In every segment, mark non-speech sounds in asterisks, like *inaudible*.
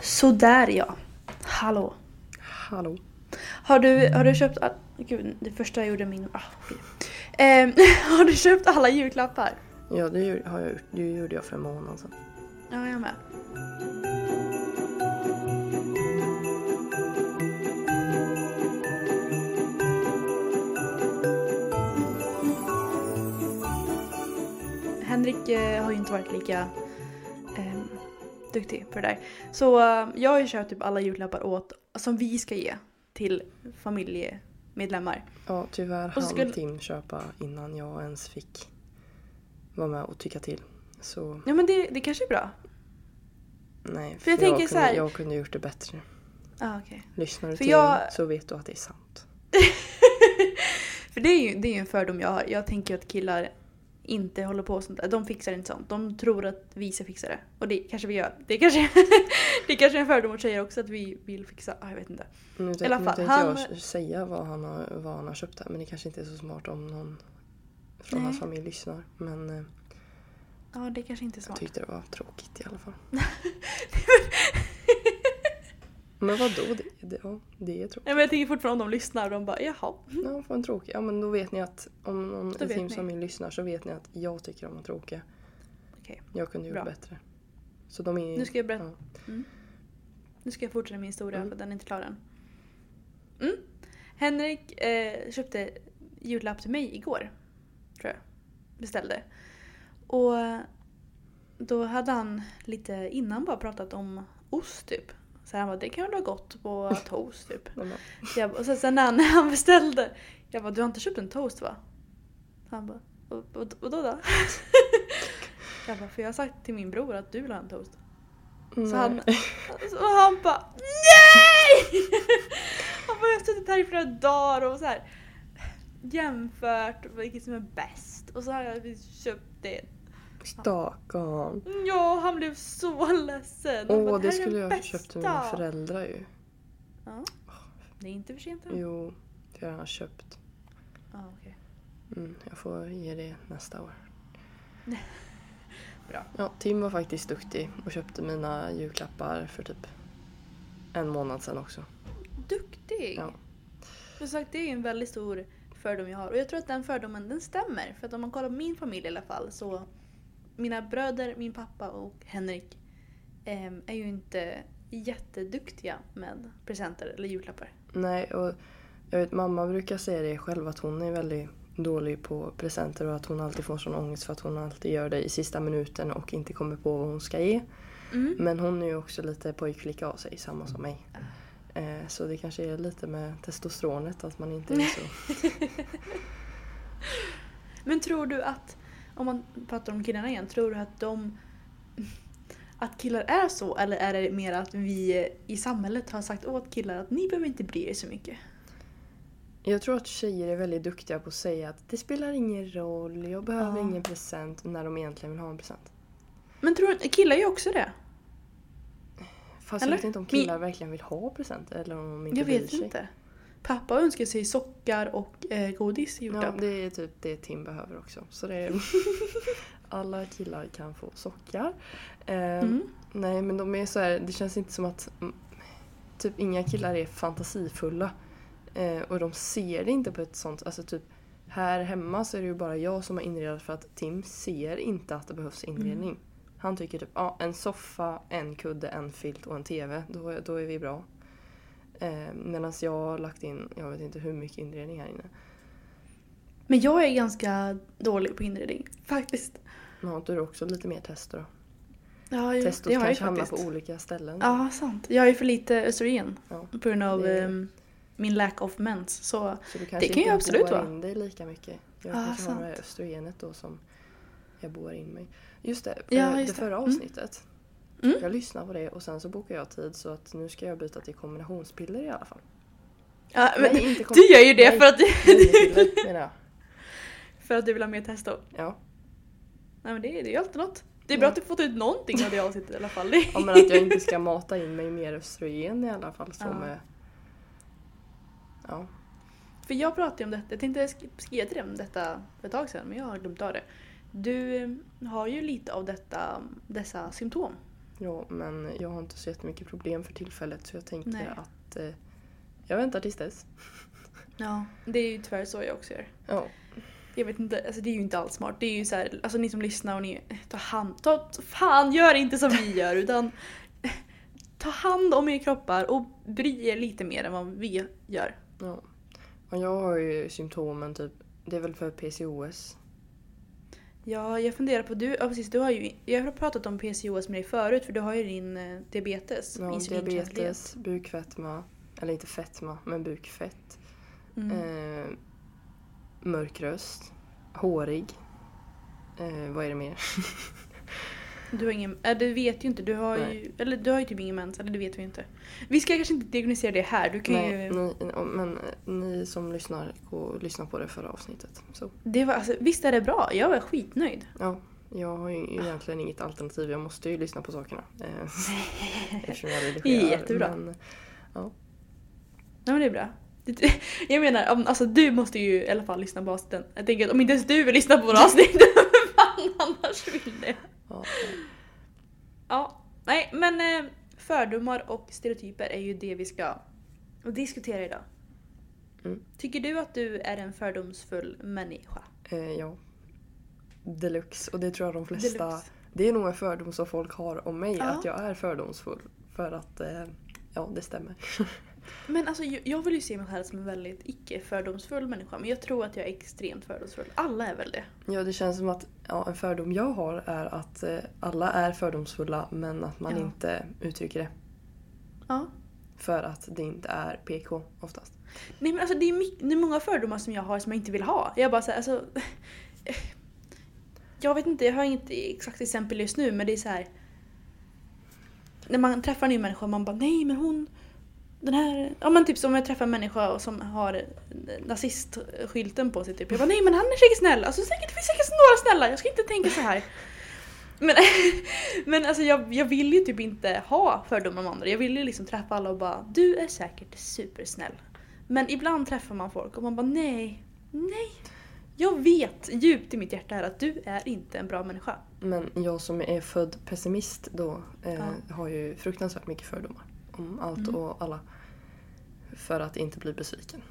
Sådär ja. Hallå. Hallå. Har du, har du köpt... All... Gud, det första jag gjorde min... Ah. Ehm, *laughs* har du köpt alla julklappar? Ja, det har jag. Det gjorde jag för en månad sedan. Ja, jag med. Henrik eh, har ju inte varit lika eh, duktig på det där. Så eh, jag har ju köpt typ alla julklappar åt, som vi ska ge till familjemedlemmar. Ja, tyvärr hann skulle- Tim köpa innan jag ens fick vara med och tycka till. Så Ja men det, det kanske är bra. nej, För jag tänker kunde, så här- jag kunde gjort det bättre. Ah, okej. Lyssnar du För till jag- så vet du att det är sant. *laughs* För det är ju det är en fördom jag har. Jag tänker att killar inte håller på sånt där. De fixar inte sånt. De tror att vi ska fixa det. Och det kanske vi gör. Det kanske, *laughs* det kanske är en fördom mot tjejer också att vi vill fixa. Ah, jag vet inte. Nu, I alla nu fall, tänkte han- jag säga vad han, har, vad han har köpt här men det kanske inte är så smart om någon från Nej. hans familj lyssnar. Men eh, Ja, det kanske inte är jag smart. tyckte det var tråkigt i alla fall. *laughs* *laughs* men vadå? Det, det, ja, det är tråkigt. Nej, men jag tänker fortfarande om de lyssnar och de bara jaha. Ja, för en tråkig. Ja men då vet ni att om någon Då i familj lyssnar så vet ni att jag tycker om att tråkiga. Okej, Jag kunde gjort Bra. bättre. Så de är nu ska jag berätta. ja. Nu ska jag fortsätta min historia Mm. för den är inte klar än. Mm. Henrik eh, köpte julklapp till mig igår. Tror jag. Beställde. Och då hade han lite innan bara pratat om ost typ. Så han bara, det kan väl vara gott på *laughs* toast typ. Så jag, och sen, sen när han, *laughs* när han beställde, jag bara, du har inte köpt en toast va? Han bara, "Och- och, vadå då? *laughs* jag bara, för jag har sagt till min bror att du vill ha en toast. Så han, Nej. så han bara NEJ! Han bara, jag har suttit här i flera dagar och så här jämfört vilket som är bäst. Och så har jag köpt det. Stackarn. Ja, han blev så ledsen. Åh, det här är skulle jag ha bästa." köpt till mina föräldrar ju. Ja. Det är inte för sent än. Jo, det har jag köpt. Ja, okej. Mm, jag får ge det nästa år. *laughs* Bra. Ja, Tim var faktiskt duktig och köpte mina julklappar för typ en månad sedan också. Duktig! Ja. Som sagt, det är ju en väldigt stor fördom jag har. Och jag tror att den fördomen, den stämmer. För att om man kollar på min familj i alla fall så mina bröder, min pappa och Henrik ehm, är ju inte jätteduktiga med presenter eller julklappar. Nej, och jag vet mamma brukar säga det själv att hon är väldigt dålig på presenter och att hon alltid får sån ångest för att hon alltid gör det i sista minuten och inte kommer på vad hon ska ge. Mm. Men hon är ju också lite pojkflicka av sig, samma som mig. Eh, så det kanske är lite med testosteronet att man inte är så... *laughs* *laughs* Men tror du att, om man pratar om killarna igen, tror du att de att killar är så eller är det mer att vi i samhället har sagt åt killar att ni behöver inte bry er så mycket? Jag tror att tjejer är väldigt duktiga på att säga att det spelar ingen roll, jag behöver Ja. ingen present när de egentligen vill ha en present. Men tror du, killar gör ju också det? Fast Eller? jag vet inte om killar verkligen vill ha present eller om de inte Jag vet sig. inte. Pappa önskar sig sockar och eh, godis i Ja, julklapp. det är typ det Tim behöver också. Så det är... *laughs* Alla killar kan få sockar. Eh, Mm. Nej men de är så här, det känns inte som att mm, typ inga killar är fantasifulla. Eh, och de ser det inte på ett sånt, alltså typ här hemma så är det ju bara jag som har inredat för att Tim ser inte att det behövs inredning. Mm. Han tycker typ ja, en soffa, en kudde, en filt och en TV. Då, då är vi bra. Eh, Medan jag har lagt in, jag vet inte hur mycket inredning här inne. Men jag är ganska dålig på inredning. Faktiskt. Men har inte du också lite mer test då? Ja, ju- Testot det har jag kanske hamnar på olika ställen. Ja, sant. Jag har ju för lite östrogen Ja. på grund av Det- ehm, min lack of mens. Så Så Det kan ju absolut vara. in dig lika mycket. Jag Ja, kanske har det sant. östrogenet då som Jag boar in mig. Just det, Ja, just det det. förra Mm. avsnittet. Mm. Jag lyssnar på det och sen så bokar jag tid så att nu ska jag byta till kombinationspiller i alla fall. Ja, men, Nej, inte du gör ju det Nej. för att, jag. *laughs* för att du vill ha mer testo. Ja. Nej men det, är ju alltid något. Det är Ja. bra att du fått ut någonting av det avsnittet i alla fall. *laughs* Ja, men att jag inte ska mata in mig mer östrogen i alla fall. Som, Ja. ja. För jag pratade ju om detta, jag tänkte sk- skriva till dig om detta för ett tag sedan men jag har glömt av det. Du eh, har ju lite av detta, dessa symptom. Ja, men jag har inte så jättemycket problem för tillfället så jag tänkte Nej. att eh, jag väntar tills dess. *laughs* Ja. Det är ju tyvärr så jag också gör. Ja. Jag vet inte, alltså det är ju inte alls smart. Det är ju så här, alltså ni som lyssnar och ni, ta hand, ta, fan gör inte som vi gör utan *laughs* ta hand om er kroppar och bry er lite mer än vad vi gör. ja. Och jag har ju symptomen typ, det är väl för PCOS. Ja, jag funderar på, du, ja, precis, du har ju, jag har pratat om PCOS med dig förut för du har ju din eh, diabetes, Ja, diabetes, bukfetma, eller inte fetma, men bukfett. Mm. Eh, mörk röst, hårig. Eh, vad är det mer? *laughs* Du har ingen, äh, du vet ju inte, du har ju, Nej. eller du har ju typ ingen mens, eller det vet vi inte. Vi ska kanske inte diagnosera det här, du kan Nej, ju... ni, men eh, ni som lyssnar, gå och lyssna på det förra avsnittet. Så, Det var, alltså, visst är det bra? Jag var skitnöjd. ja, jag har ju egentligen inget alternativ, jag måste ju lyssna på sakerna. Eh, *laughs* eftersom jag *laughs* redigerar. Jättebra. Men, Ja men det är bra. Det- *laughs* Jag menar, alltså du måste ju i alla fall lyssna på avsnitten. Jag tänker att om inte ens du vill lyssna på våra avsnitt, vem fan annars vill det? Ja, Ja, nej men eh, fördomar och stereotyper är ju det vi ska diskutera idag. Mm. Tycker du att du är en fördomsfull människa? eh, ja. Deluxe, och det tror jag de flesta... Deluxe. Det är nog en fördom som folk har om mig, Ja. att jag är fördomsfull. För att, eh, ja det stämmer. *laughs* Men alltså jag vill ju se mig själv som en väldigt icke-fördomsfull människa men jag tror att jag är extremt fördomsfull. Alla är väl det? Ja, det känns som att ja, en fördom jag har är att eh, alla är fördomsfulla men att man Ja. inte uttrycker det. Ja. För att det inte är PK oftast. Nej men alltså det är, mycket, det är många fördomar som jag har som jag inte vill ha. Jag bara säger alltså... *laughs* Jag vet inte, jag har inget exakt exempel just nu men det är så här. När man träffar en ny människa man bara nej men hon... Den här... Ja men typ som jag träffar en människa som har nazistskylten på sig typ. Jag bara nej men han är säkert snäll. Alltså säkert, det finns säkert några snälla, jag ska inte tänka så här. Men, *laughs* men alltså jag, jag vill ju typ inte ha fördomar om andra. Jag vill ju liksom träffa alla och bara du är säkert supersnäll. Men ibland träffar man folk och man bara nej, nej. Jag vet djupt i mitt hjärta här att du är inte en bra människa. Men jag som är född pessimist då eh, Ja. har ju fruktansvärt mycket fördomar. Om allt Mm. och alla. För att inte bli besviken.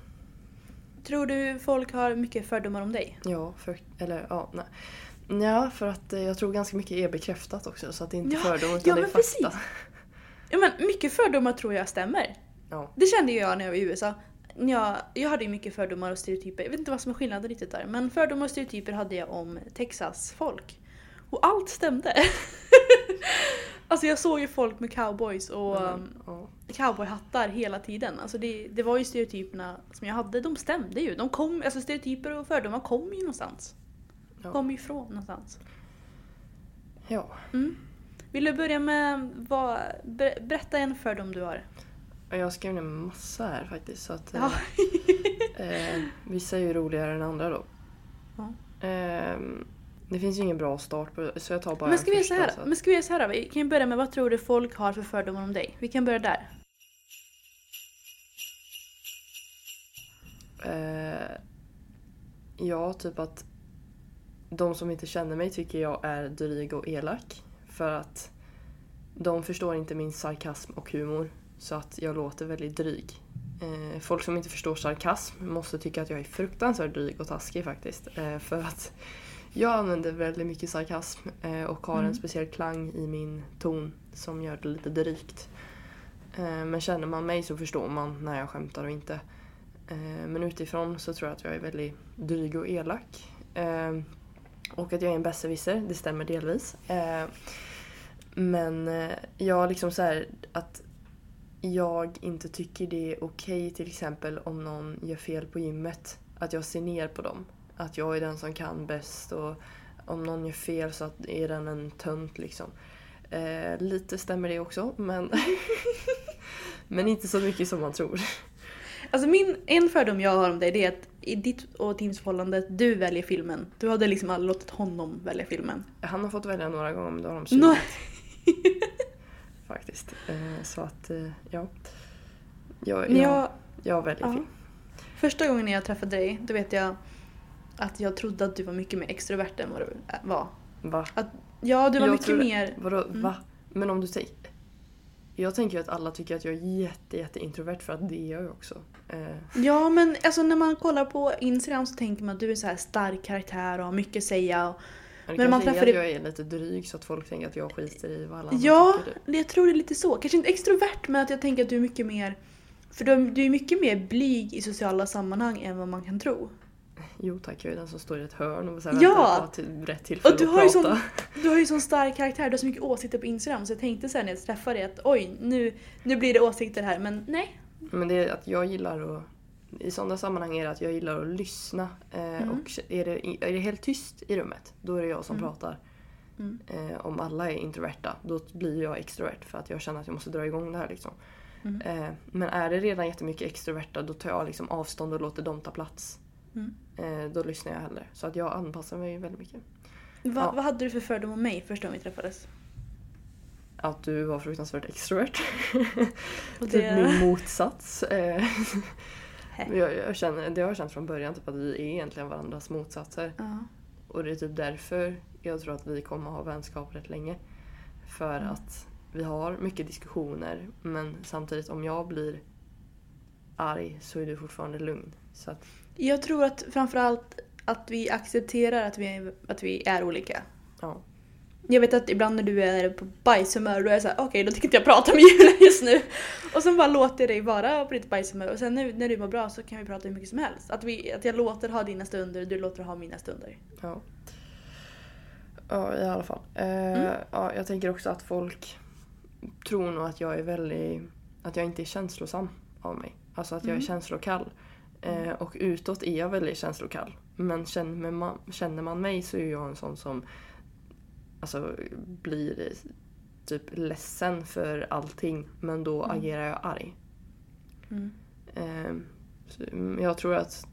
Tror du folk har mycket fördomar om dig? Ja, för, eller ja, nej. Ja, för att eh, jag tror ganska mycket är bekräftat också så att det är inte Ja, fördom utan ja, det är men fakta. precis. Ja men mycket fördomar tror jag stämmer. Ja. Det kände jag när jag var i USA. Jag, jag hade ju mycket fördomar och stereotyper. Jag vet inte vad som är skillnaden riktigt där. Men fördomar och stereotyper hade jag om Texas folk. Och allt stämde. *laughs* alltså jag såg ju folk med cowboys och Mm, ja. cowboyhattar hela tiden. Alltså det, det var ju stereotyperna som jag hade, de stämde ju. De kom, alltså stereotyper och fördomar kom ju någonstans. Ja. Kom ifrån någonstans. ja. Mm. Vill du börja med vad, ber, berätta en fördom du har. Ja, Jag skrev ner massa här faktiskt. Så att, Ja. eh, *laughs* eh, vissa är ju roligare än andra då. Ja. Eh, det finns ju ingen bra start på så jag tar bara Men ska vi göra så första, här, så att- men ska vi göra så här? Vi kan börja med vad tror du folk har för fördomar om dig? Vi kan börja där. Eh, ja, typ att de som inte känner mig tycker jag är dryg och elak. För att de förstår inte min sarkasm och humor. Så att jag låter väldigt dryg. Eh, folk som inte förstår sarkasm måste tycka att jag är fruktansvärt dryg och taskig faktiskt. Eh, för att jag använder väldigt mycket sarkasm eh, och har Mm. en speciell klang i min ton som gör det lite drygt. Eh, men känner man mig så förstår man när jag skämtar och inte. Eh, Men utifrån så tror jag att jag är väldigt dryg och elak. Och att jag är en besserwisser, det stämmer delvis. Men jag liksom så här att jag inte tycker det är okej till exempel om någon gör fel på gymmet. Att jag ser ner på dem. Att jag är den som kan bäst och om någon gör fel så är den en tönt liksom. Eh, lite stämmer det också men, *laughs* men inte så mycket som man tror. Alltså min, en fördom jag har om dig det är att i ditt och Tims förhållande, du väljer filmen. Du hade liksom aldrig låtit honom välja filmen. Han har fått välja några gånger men då har de Nå- synat. *laughs* Faktiskt. Eh, så att eh, ja. Jag, jag, jag, jag väljer ja. film. första gången jag träffade dig, då vet jag att jag trodde att du var mycket mer extrovert än vad du var. Va? Ja, du var Jag mycket tror det. mer... Vadå, Mm. va? Men om du säger... Jag tänker ju att alla tycker att jag är jätte, jätte introvert för att det är jag ju också. Eh, Ja, men alltså när man kollar på Instagram så tänker man att du är så här stark karaktär och har mycket att säga. Och... men Men man träffar att jag är lite dryg så att folk tänker att jag skiter i vad alla andra Ja, tycker. jag tror det är lite så. Kanske inte extrovert, men att jag tänker att du är mycket mer... För du, du är mycket mer blyg i sociala sammanhang än vad man kan tro. Jo tack, jag är den som står i ett hörn och så här Ja! väntar på till rätt tillfälle Och du att har ju prata. sån, du har ju sån stark karaktär, du har så mycket åsikter på Instagram så jag tänkte sen när jag träffade dig att oj, nu, nu blir det åsikter här men nej. Men det är att jag gillar att... I sådana sammanhang är det att jag gillar att lyssna. Eh, Mm. Och är det, är det helt tyst i rummet, då är det jag som Mm. pratar. Mm. Eh, om alla är introverta, då blir jag extrovert för att jag känner att jag måste dra igång det här. Liksom. Mm. Eh, men är det redan jättemycket extroverta, då tar jag liksom avstånd och låter dem ta plats. Mm. Eh, då lyssnar jag hellre. Så att jag anpassar mig väldigt mycket. Va, Ja. Vad hade du för fördom om mig första gången vi träffades? Att du var fruktansvärt extrovert. *laughs* Och typ det- min motsats. Eh, jag, jag känner, det har jag känt från början, typ att vi är egentligen varandras motsatser. Ja. Och det är typ därför jag tror att vi kommer ha vänskap rätt länge. För Mm. att vi har mycket diskussioner men samtidigt om jag blir arg så är du fortfarande lugn. Så att, Jag tror att framförallt att vi accepterar att vi, att vi är olika. ja. Jag vet att ibland när du är på bajshumör då är jag såhär okej då tycker inte jag prata med *laughs* Julia just nu. Och sen bara låter jag dig vara på ditt bajshumör och sen när, när du mår bra så kan vi prata hur mycket som helst. Att, vi, att jag låter ha dina stunder och du låter ha mina stunder. Ja. Ja, i alla fall. Eh, Mm. ja, jag tänker också att folk tror nog att jag är väldigt... Att jag inte är känslosam av mig. Alltså att jag är Mm. känslokall. Eh, och utåt är jag väldigt känslokall. Men känner man, känner man mig så är jag en sån som alltså, blir typ ledsen för allting. Men då Mm. agerar jag arg. Mm. Eh, mm, jag tror att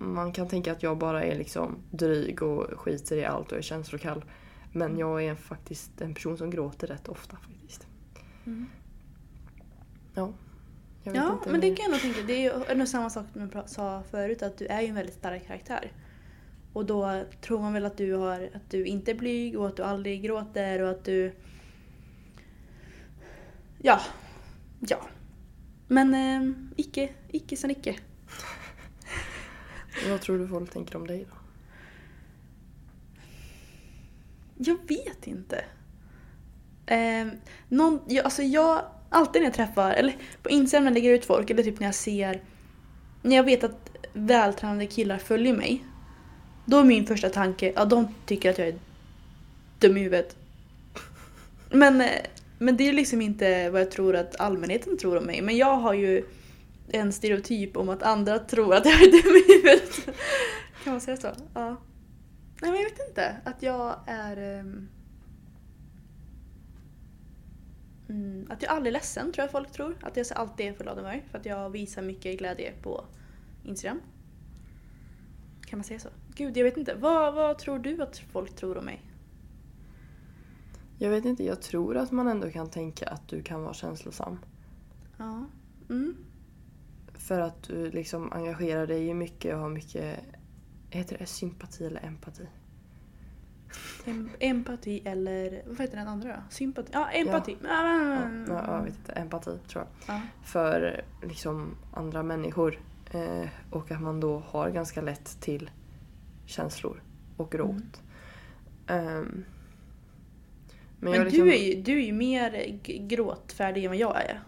man kan tänka att jag bara är liksom dryg och skiter i allt och är känslokall. Men jag är faktiskt en person som gråter rätt ofta faktiskt. Mm. Ja. Ja, men det kan jag nog tänka. Det är ju nog samma sak som jag sa förut, att du är ju en väldigt stark karaktär. Och då tror man väl att du, har, att du inte är blyg och att du aldrig gråter och att du... Ja. Ja. Men eh, icke, icke sen icke. *laughs* Vad tror du folk tänker om dig då? Jag vet inte. Eh, någon, jag, alltså jag, alltid när jag träffar, eller på Instagram när jag lägger ut folk, eller typ när jag ser, när jag vet att vältränade killar följer mig. Då är min första tanke, ja de tycker att jag är dum i huvudet. Men, eh, men det är liksom inte vad jag tror att allmänheten tror om mig. Men jag har ju en stereotyp om att andra tror att jag är dum i huvudet. Kan man säga så? Ja. Nej men jag vet inte. Att jag är... ehm, Mm, att jag aldrig är ledsen tror jag folk tror. Att jag alltid är full av humör. För att jag visar mycket glädje på Instagram. Kan man säga så? Gud, jag vet inte. Vad, vad tror du att folk tror om mig? Jag vet inte, jag tror att man ändå kan tänka att du kan vara känslosam. Ja. Mm. För att du liksom engagerar dig i mycket och har mycket, heter det sympati eller empati? Em- empati eller vad heter den andra då? Sympati? Ja, empati. Ja. Ja, ja, jag vet inte, empati tror jag. Ja. För liksom andra människor. Eh, och att man då har ganska lätt till känslor och gråt. Ehm, Men, men jag, liksom, du, är ju, du är ju mer gråtfärdig än vad jag är.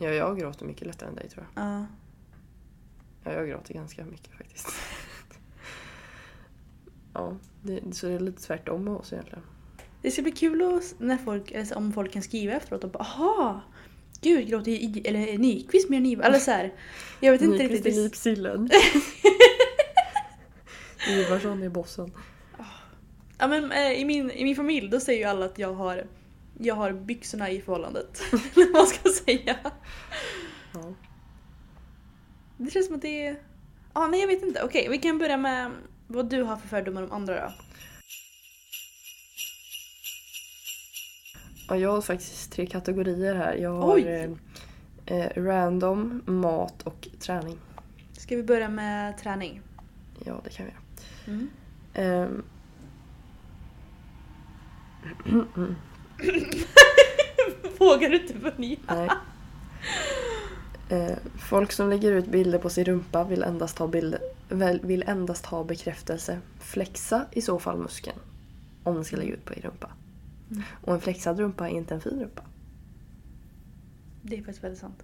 ja, jag gråter mycket lättare än dig tror jag. Ja. Ja, jag gråter ganska mycket faktiskt. *laughs* ja, det, så det är lite tvärtom med oss egentligen. Det ska bli kul när folk, eller så om folk kan skriva efteråt och bara aha! Gud, gråter I- eller Nyqvist mer än Ivar? Eller så här. Jag vet inte Nyqvist riktigt. är nypsillen. *laughs* Ivarsson är bossen. Ja Ja, men, eh, i, min, I min familj då säger ju alla att jag har, jag har byxorna i förhållandet. *laughs* Eller vad man ska säga. Ja. Det känns som att det är... Ah, nej jag vet inte. Okej, vi kan börja med vad du har för fördomar om andra då. Ja, jag har faktiskt tre kategorier här. Jag har Oj. eh, eh, random, mat och träning. Ska vi börja med träning? Ja, det kan vi göra. Mm. Ehm, *laughs* Vågar du inte börja? nej. Eh, folk som lägger ut bilder på sin rumpa vill endast ha, bilder, vill endast ha bekräftelse. Flexa i så fall muskeln. Om den ska lägga ut på din rumpa. Mm. Och en flexad rumpa är inte en fin rumpa. Det är faktiskt väldigt sant.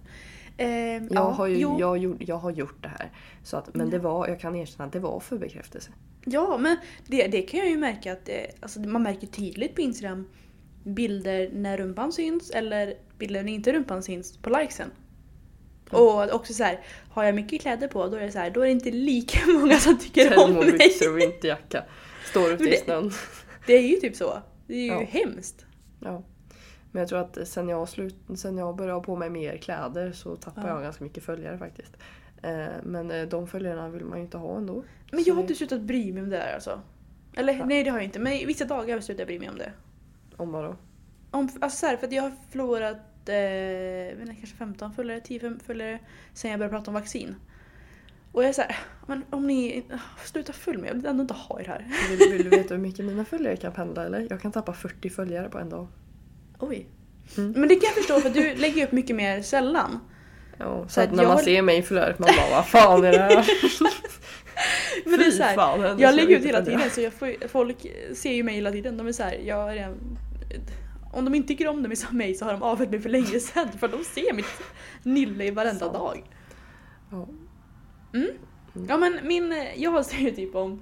Ehm, Jag, ja, har ju, jo. jag, gjort, jag har gjort det här. Så att, men det var, jag kan erkänna att det var för bekräftelse. Ja, men det, det kan jag ju märka att det, alltså man märker tydligt på Instagram bilder när rumpan syns eller bilder när inte rumpan syns på likesen. Och också så här, har jag mycket kläder på då är det så här, då är det inte lika *laughs* många som tycker om mig. Termobyxor och vinterjacka. Står ute i snön. *laughs* Det är ju typ så. Det är ju Ja. hemskt. Ja. Men jag tror att sen jag, slut, sen jag började ha på mig mer kläder så tappade Ja. jag ganska mycket följare faktiskt. Eh, men eh, de följarna vill man ju inte ha ändå. Men jag har inte slutat bry mig om det där alltså. Eller Ja. nej det har jag inte, men vissa dagar har jag slutat bry mig om det. Om vadå? Om, alltså så här, för att jag har förlorat inte, kanske 15 följare, 10 följare sen jag började prata om vaccin. Och jag är såhär, men om ni ah, slutar följa mig, jag vill ändå inte ha er här. Vill, vill du veta hur mycket mina följare kan pendla eller? Jag kan tappa 40 följare på en dag. Oj. Mm. Men det kan jag förstå för du lägger upp mycket mer sällan. Ja, så Så att när man har- ser mig i flödet man bara vad fan är det här? *laughs* Men det är så här, fan, jag lägger ut hela tiden så jag får, folk ser ju mig hela tiden. De är såhär, jag är redan, om de inte tycker om mig som mig så har de avfört mig för länge sedan för de ser mitt nille i varenda Sant. dag. Ja. Ja men min, jag har stereotyp om,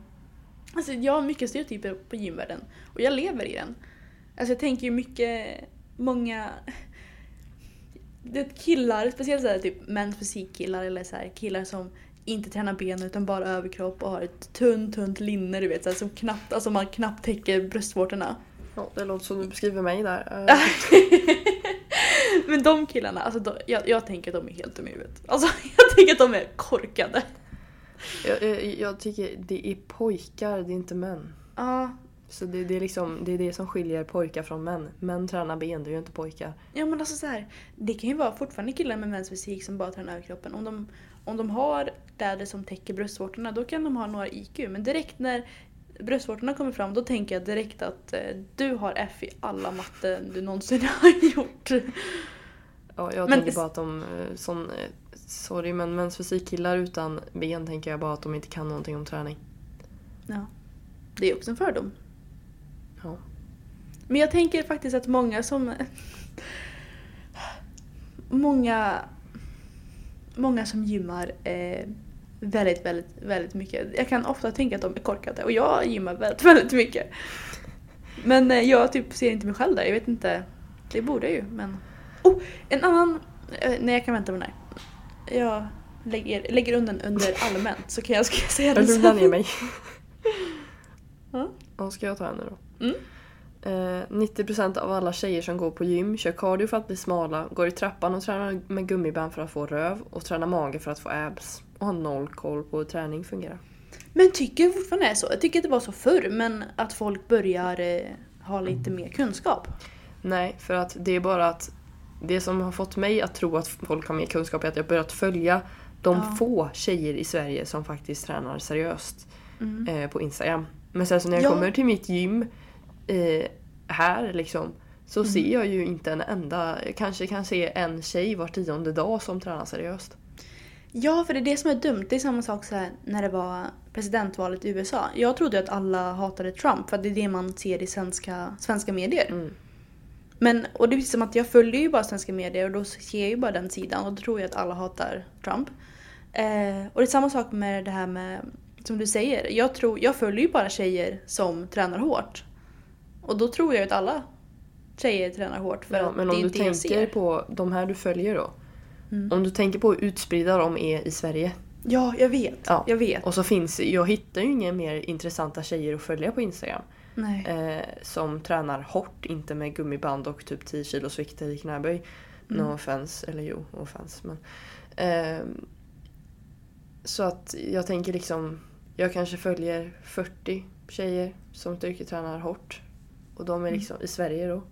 alltså jag har mycket stereotyper på gymvärlden och jag lever i den. Alltså jag tänker ju mycket, många det killar, speciellt såhär typ mens fysikkillar eller så här, killar som inte tränar ben utan bara överkropp och har ett tunt tunt linne du vet så här, som knappt, alltså man knappt täcker bröstvårtorna. Ja, det låter som du beskriver mig där. Eh, *laughs* Men de killarna, alltså de, jag, jag tänker att de är helt dumma i huvudet. Alltså *laughs* jag tänker att de är korkade. jag, jag, jag tycker det är pojkar, det är inte män. Ja, Så det, det, är liksom, det är det som skiljer pojkar från män. Män tränar ben, det är ju inte pojkar. Ja men alltså så här, det kan ju vara fortfarande killar med mäns fysik som bara tränar överkroppen. Om de, om de har kläder som täcker bröstvårtorna då kan de ha några IQ. Men direkt när bröstvårtorna kommer fram då tänker jag direkt att eh, du har F i alla matten du någonsin *laughs* har gjort. Ja, jag Men- tänker bara att de, eh, sån, eh, sorry men mäns fysikkillar utan ben tänker jag bara att de inte kan någonting om träning. Ja. Det är också en fördom. Ja. Men jag tänker faktiskt att många som... Många... Många som gymmar eh, väldigt, väldigt, väldigt mycket. Jag kan ofta tänka att de är korkade och jag gymmar väldigt, *laughs* väldigt mycket. Men eh, jag typ ser inte mig själv där. Jag vet inte. Det borde jag ju men... Oh! En annan... Eh, nej jag kan vänta med den här. Jag lägger, lägger undan under allmänt så kan jag, ska jag säga Jag det sen. ner mig. *laughs* Ja. Ja, ska jag ta henne då? Mm. Eh, 90% av alla tjejer som går på gym kör cardio för att bli smala, går i trappan och tränar med gummiband för att få röv och tränar mage för att få abs. Och har noll koll på hur träning fungerar. Men tycker jag fortfarande är så. Jag tycker att det var så förr men att folk börjar eh, ha lite mer kunskap. Nej, för att det är bara att det som har fått mig att tro att folk har mer kunskap är att jag börjat följa de Ja. få tjejer i Sverige som faktiskt tränar seriöst Mm. eh, på Instagram. Men sen så när jag Ja. kommer till mitt gym eh, här liksom så Mm. ser jag ju inte en enda, jag kanske kan se en tjej var tionde dag som tränar seriöst. Ja, för det är det som är dumt. Det är samma sak så när det var presidentvalet i USA. Jag trodde att alla hatade Trump för att det är det man ser i svenska, svenska medier. Mm. Men, och det är som att jag följer ju bara svenska medier och då ser jag ju bara den sidan och då tror jag att alla hatar Trump. Eh, och det är samma sak med det här med, som du säger, jag, tror, jag följer ju bara tjejer som tränar hårt. Och då tror jag att alla tjejer tränar hårt för Ja, att men det om är du det jag tänker ser. på de här du följer då. Mm. Om du tänker på hur utspridda de är i Sverige. Ja, jag vet. Ja. Jag vet. Och så finns, jag hittar ju inga mer intressanta tjejer att följa på Instagram. Nej. eh, som tränar hårt, inte med gummiband och typ 10 kilos vikter i knäböj. No Mm. offense, eller jo, offense. Men, ehm, så att jag tänker liksom, jag kanske följer 40 tjejer som styrketränar hårt. Och de är Mm. liksom i Sverige då.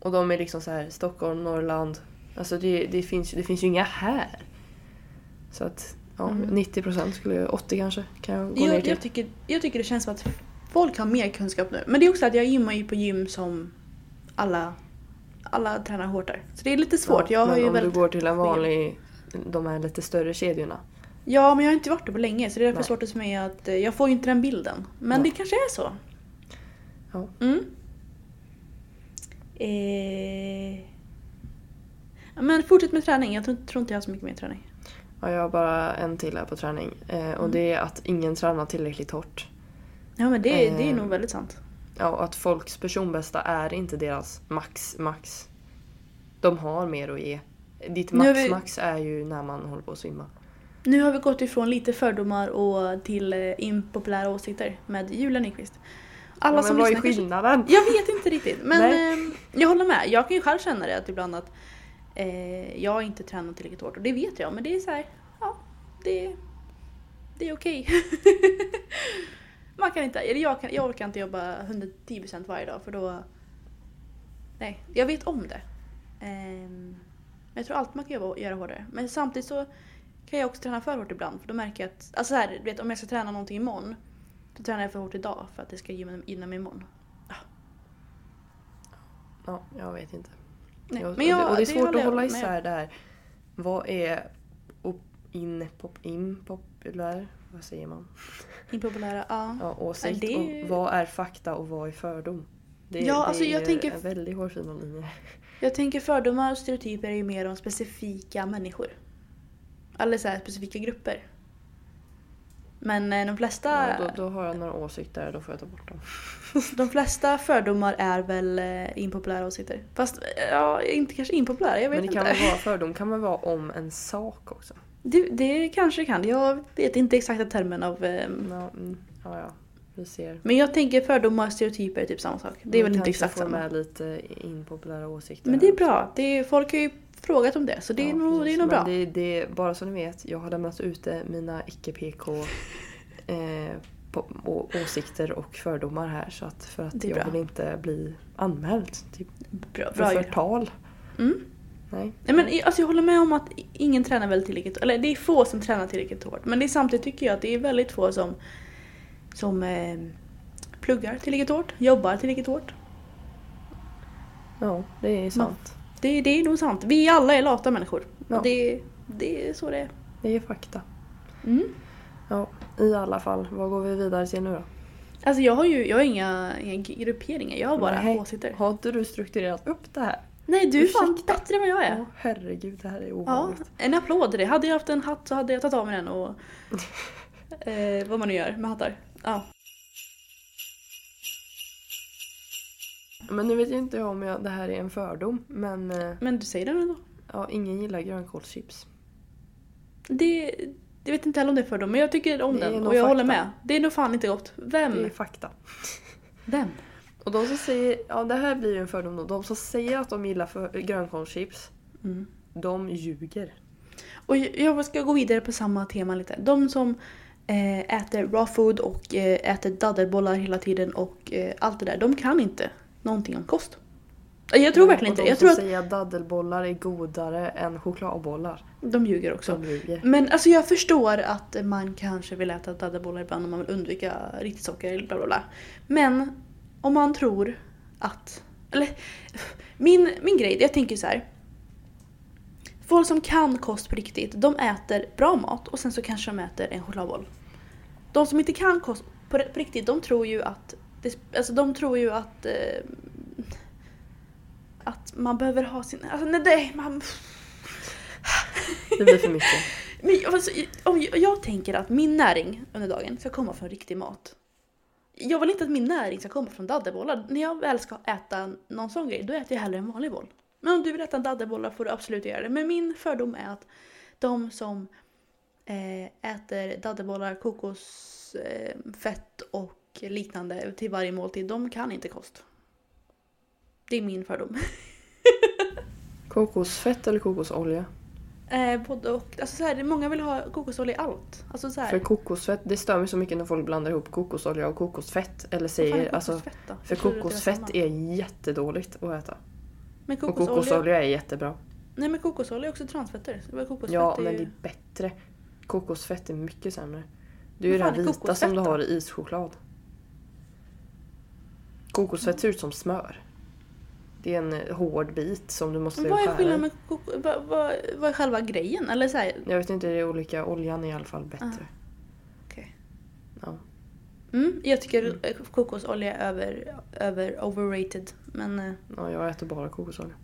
Och de är liksom så här Stockholm, Norrland. Alltså det, det, finns, det finns ju inga här. Så att ja, Mm. 90% skulle jag, 80 kanske kan jag gå ner Jag, till. jag, tycker, jag tycker det känns som att folk har mer kunskap nu. Men det är också att jag gymmar ju på gym som alla, alla tränar hårt där. Så det är lite svårt. Ja, jag har men ju om väldigt... du går till en vanlig, de här lite större kedjorna. Ja, men jag har inte varit där på länge så det är därför Nej. svårt för mig att... eh, Jag får ju inte den bilden. Men Nej. det kanske är så. Ja. Mm. Eh... Men fortsätt med träning. Jag tror, tror inte jag har så mycket mer träning. Ja, jag har bara en till här på träning. Eh, och Mm. det är att ingen tränar tillräckligt hårt. Ja men det, det är Eh. nog väldigt sant. Ja, och att folks personbästa är inte deras max max. De har mer att ge. Ditt max vi- max är ju när man håller på att svimma. Nu har vi gått ifrån lite fördomar och till eh, impopulära åsikter med Julia Nyqvist. Alla ja, som men vad är lyssnar kanske- skillnaden? Jag vet inte riktigt. Men *laughs* eh, jag håller med. Jag kan ju själv känna det att ibland att eh, jag inte tränat tillräckligt hårt. Och det vet jag. Men det är så här, ja, det, det är okej. *laughs* Man kan inte, eller jag, kan, jag orkar inte jobba 110% varje dag för då... Nej, jag vet om det. Men jag tror alltid man kan jobba, göra hårdare. Men samtidigt så kan jag också träna för hårt ibland. För då märker jag att, alltså så här, du vet, om jag ska träna någonting imorgon. Då tränar jag för hårt idag för att det ska gynna gynna mig imorgon. Ja, jag vet inte. Nej, Jag- men jag, och det, och det är svårt håller att hålla med. isär det här. Vad är in, pop, impopulär? Vad säger man? Impopulära, ja. Ja, åsikt. det är ju- Och vad är fakta och vad är fördom? Det, Ja, det alltså, är jag ju tänker- en väldigt hårfin linje. Jag tänker fördomar och stereotyper är ju mer om specifika människor. Eller så här specifika grupper. Men eh, de flesta, Ja, då, då har jag några åsikter, då får jag ta bort dem. *laughs* de flesta fördomar är väl eh, impopulära åsikter. Fast eh, ja, inte kanske impopulära, jag vet Men det inte. kan väl vara *laughs* fördom kan väl vara om en sak också? Det, det kanske kan. Jag vet inte exakta termen av... Eh, Ja, mm, ja, ja. Vi ser. men jag tänker fördomar och stereotyper är typ samma sak. Det är väl Vi inte kanske exakt får samma. med lite impopulära åsikter. Men det är bra. Det är, folk har ju frågat om det så det är Ja, nog, det är nog bra. Det, det, bara så ni vet, jag har lämnat ute mina icke-PK *laughs* eh, åsikter och fördomar här så att för att jag bra. vill inte bli anmäld typ, Bra, för bra gjort. förtal. Mm. Nej. Nej, men alltså jag håller med om att ingen tränar väl tillräckligt, eller det är få som tränar tillräckligt hårt. Men det är samtidigt tycker jag att det är väldigt få som, som eh, pluggar tillräckligt hårt, jobbar tillräckligt hårt. Ja, det är sant. Det, det är nog sant. Vi alla är lata människor. Ja. Det, det är så det är. Det är fakta. Mm. Ja, i alla fall. Vad går vi vidare till nu då? Alltså jag har ju jag har inga, inga grupperingar, jag har bara Nej. åsikter. Har inte du strukturerat upp det här? Nej du är fan bättre än vad jag är. Åh herregud, det här är Ja, ovanligt. en applåd till det. Hade jag haft en hatt så hade jag tagit av mig den och *laughs* eh, vad man nu gör med hattar. Ja. Men nu vet ju inte jag om jag, det här är en fördom. Men eh, Men du säger den ändå. ja, ingen gillar grönkålschips. Det, jag vet inte heller om det är fördom, men jag tycker om Det är den nog och jag håller fakta. med. Det är nog fan inte gott. Vem? Det är fakta. Vem? Och de som säger, ja det här blir ju en fördom då. De som säger att de gillar för, grönkålschips, Mm. de ljuger. Och jag ska gå vidare på samma tema lite. De som eh, äter raw food och eh, äter daddelbollar hela tiden och eh, allt det där, de kan inte någonting om kost. Jag tror verkligen inte de Jag tror att säger att daddelbollar är godare än chokladbollar, de ljuger också. de ljuger. Men alltså jag förstår att man kanske vill äta daddelbollar ibland om man vill undvika riktigt socker eller bla bla bla. Men om man tror att... Eller min, min grej, jag tänker så här. Folk som kan kost på riktigt, de äter bra mat och sen så kanske de äter en chokladboll. De som inte kan kost på, på riktigt, de tror ju att... Det, alltså de tror ju att... Eh, att man behöver ha sin... Alltså nej, nej man... Det blir för mycket. *laughs* Men alltså, om jag, jag tänker att min näring under dagen ska komma från riktig mat. Jag vill inte att min näring ska komma från daddelbollar. När jag väl ska äta någon sån grej, då äter jag hellre en vanlig boll. Men om du vill äta en daddelbollar får du absolut göra det. Men min fördom är att de som eh, äter daddelbollar, kokosfett eh, och liknande till varje måltid, de kan inte kost. Det är min fördom. *laughs* Kokosfett eller kokosolja? Eh, både och. Alltså så här, många vill ha kokosolja i allt. Alltså så här, För kokosfett, det stör mig så mycket när folk blandar ihop kokosolja och kokosfett. Eller vad fan är säger, alltså, för kokosfett är jättedåligt att äta. Men Och kokosolja, kokosolja är jättebra. Nej men kokosolja är också transfetter. Kokosfett Ja, är men det är bättre. Kokosfett är mycket sämre. Det är ju det här är vita som du har i ischoklad. Kokosfett ser ut som smör. Det är en eh, hård bit som du måste Men vad är skära skillnaden med. Vad, vad, vad är själva grejen? Eller så här, Jag vet inte, det är olika. Oljan är i alla fall bättre. Ah. okej. Ja. Mm, jag tycker eh, kokosolja är över, över overrated. Men eh, ja, jag äter bara kokosolja.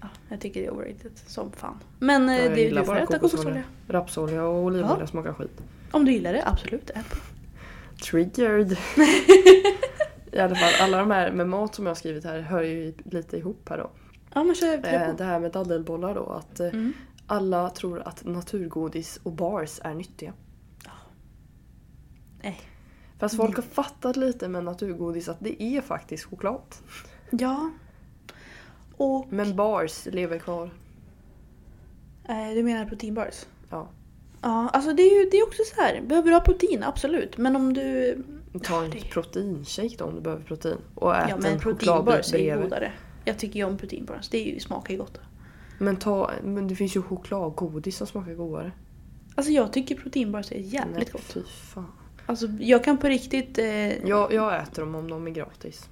ja, jag tycker det är overrated som fan. Men eh, Ja, jag det, gillar får bara äta kokosolja. Rapsolja och olivolja Ja. smakar skit. Om du gillar det, absolut. Ät. Triggered! *laughs* I alla fall, alla de här med mat som jag har skrivit här hör ju lite ihop här då. Ja men kör Eh, det här med daddelbollar då, att eh, Mm. alla tror att naturgodis och bars är nyttiga. Nej. Fast folk har fattat lite med naturgodis att det är faktiskt choklad. Ja. Och Men bars lever kvar. eh, du menar proteinbars? Ja. Ja, alltså det är ju det är också så här. Behöver du ha protein? Absolut. Men om du... Ta en det- proteinshake då om du behöver protein. Och ät Ja en men chokladbit proteinbars är godare. Jag tycker ju om proteinbars. Det ju, smakar ju gott. Men, ta, men det finns ju chokladgodis som smakar godare. Alltså jag tycker proteinbars är jävligt Nej, gott. fy fan. Alltså jag kan på riktigt... Eh, Jag, jag äter dem om de är gratis.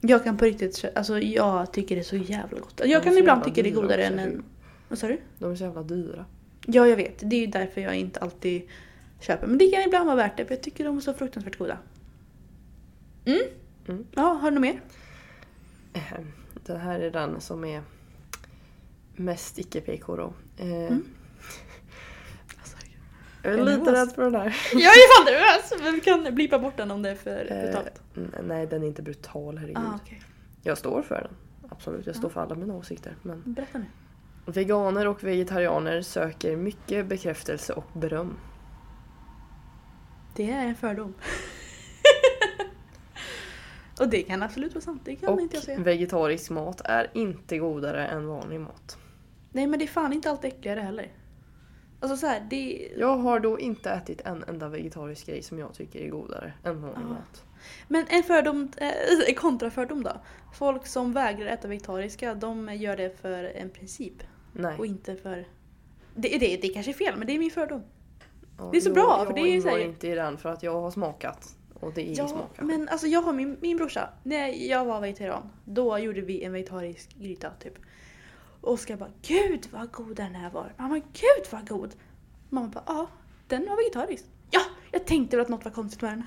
Jag kan på riktigt... Alltså jag tycker det är så jävla gott. Alltså, jag De kan ibland tycka det är godare än en... Vad sa du? De är så jävla dyra. Ja jag vet. Det är ju därför jag inte alltid köper. Men det kan ibland vara värt det för jag tycker de är så fruktansvärt goda. Mm. Mm. Ja, har du något mer? Eh, Den här är den som är mest icke-PK då. Eh, Mm. *laughs* Jag är lite rädd för den här. *laughs* Jag är fan nervös! Men vi kan blipa bort den om det är för Eh, brutalt. nej, den är inte brutal, herregud. Ah, okej. Jag står för den. Absolut, jag står Ja. för alla mina åsikter. Men Berätta nu. veganer och vegetarianer söker mycket bekräftelse och beröm. Det är en fördom. Och det kan absolut vara sant. Det kan Och inte jag säga. vegetarisk mat är inte godare än vanlig mat. Nej men det är fan inte alltid äckligare heller. Alltså så här, det... Jag har då inte ätit en enda vegetarisk grej som jag tycker är godare än vanlig Ah. mat. Men en fördom, eh, kontrafördom då. Folk som vägrar äta vegetariska, de gör det för en princip. Nej. Och inte för... Det, det, det kanske är fel, men det är min fördom. Ja, det är så jag, bra, Jag för det är här- ingår inte i den för att jag har smakat. Och det är Ja, smakar. men alltså jag har min, min brorsa, när jag var vegetarian, då gjorde vi en vegetarisk gryta typ. Och Oskar bara “Gud vad god den här var”. Mamma “Gud vad god”. Mamma bara “Ja, den var vegetarisk”. Ja, jag tänkte väl att något var konstigt med den. *laughs*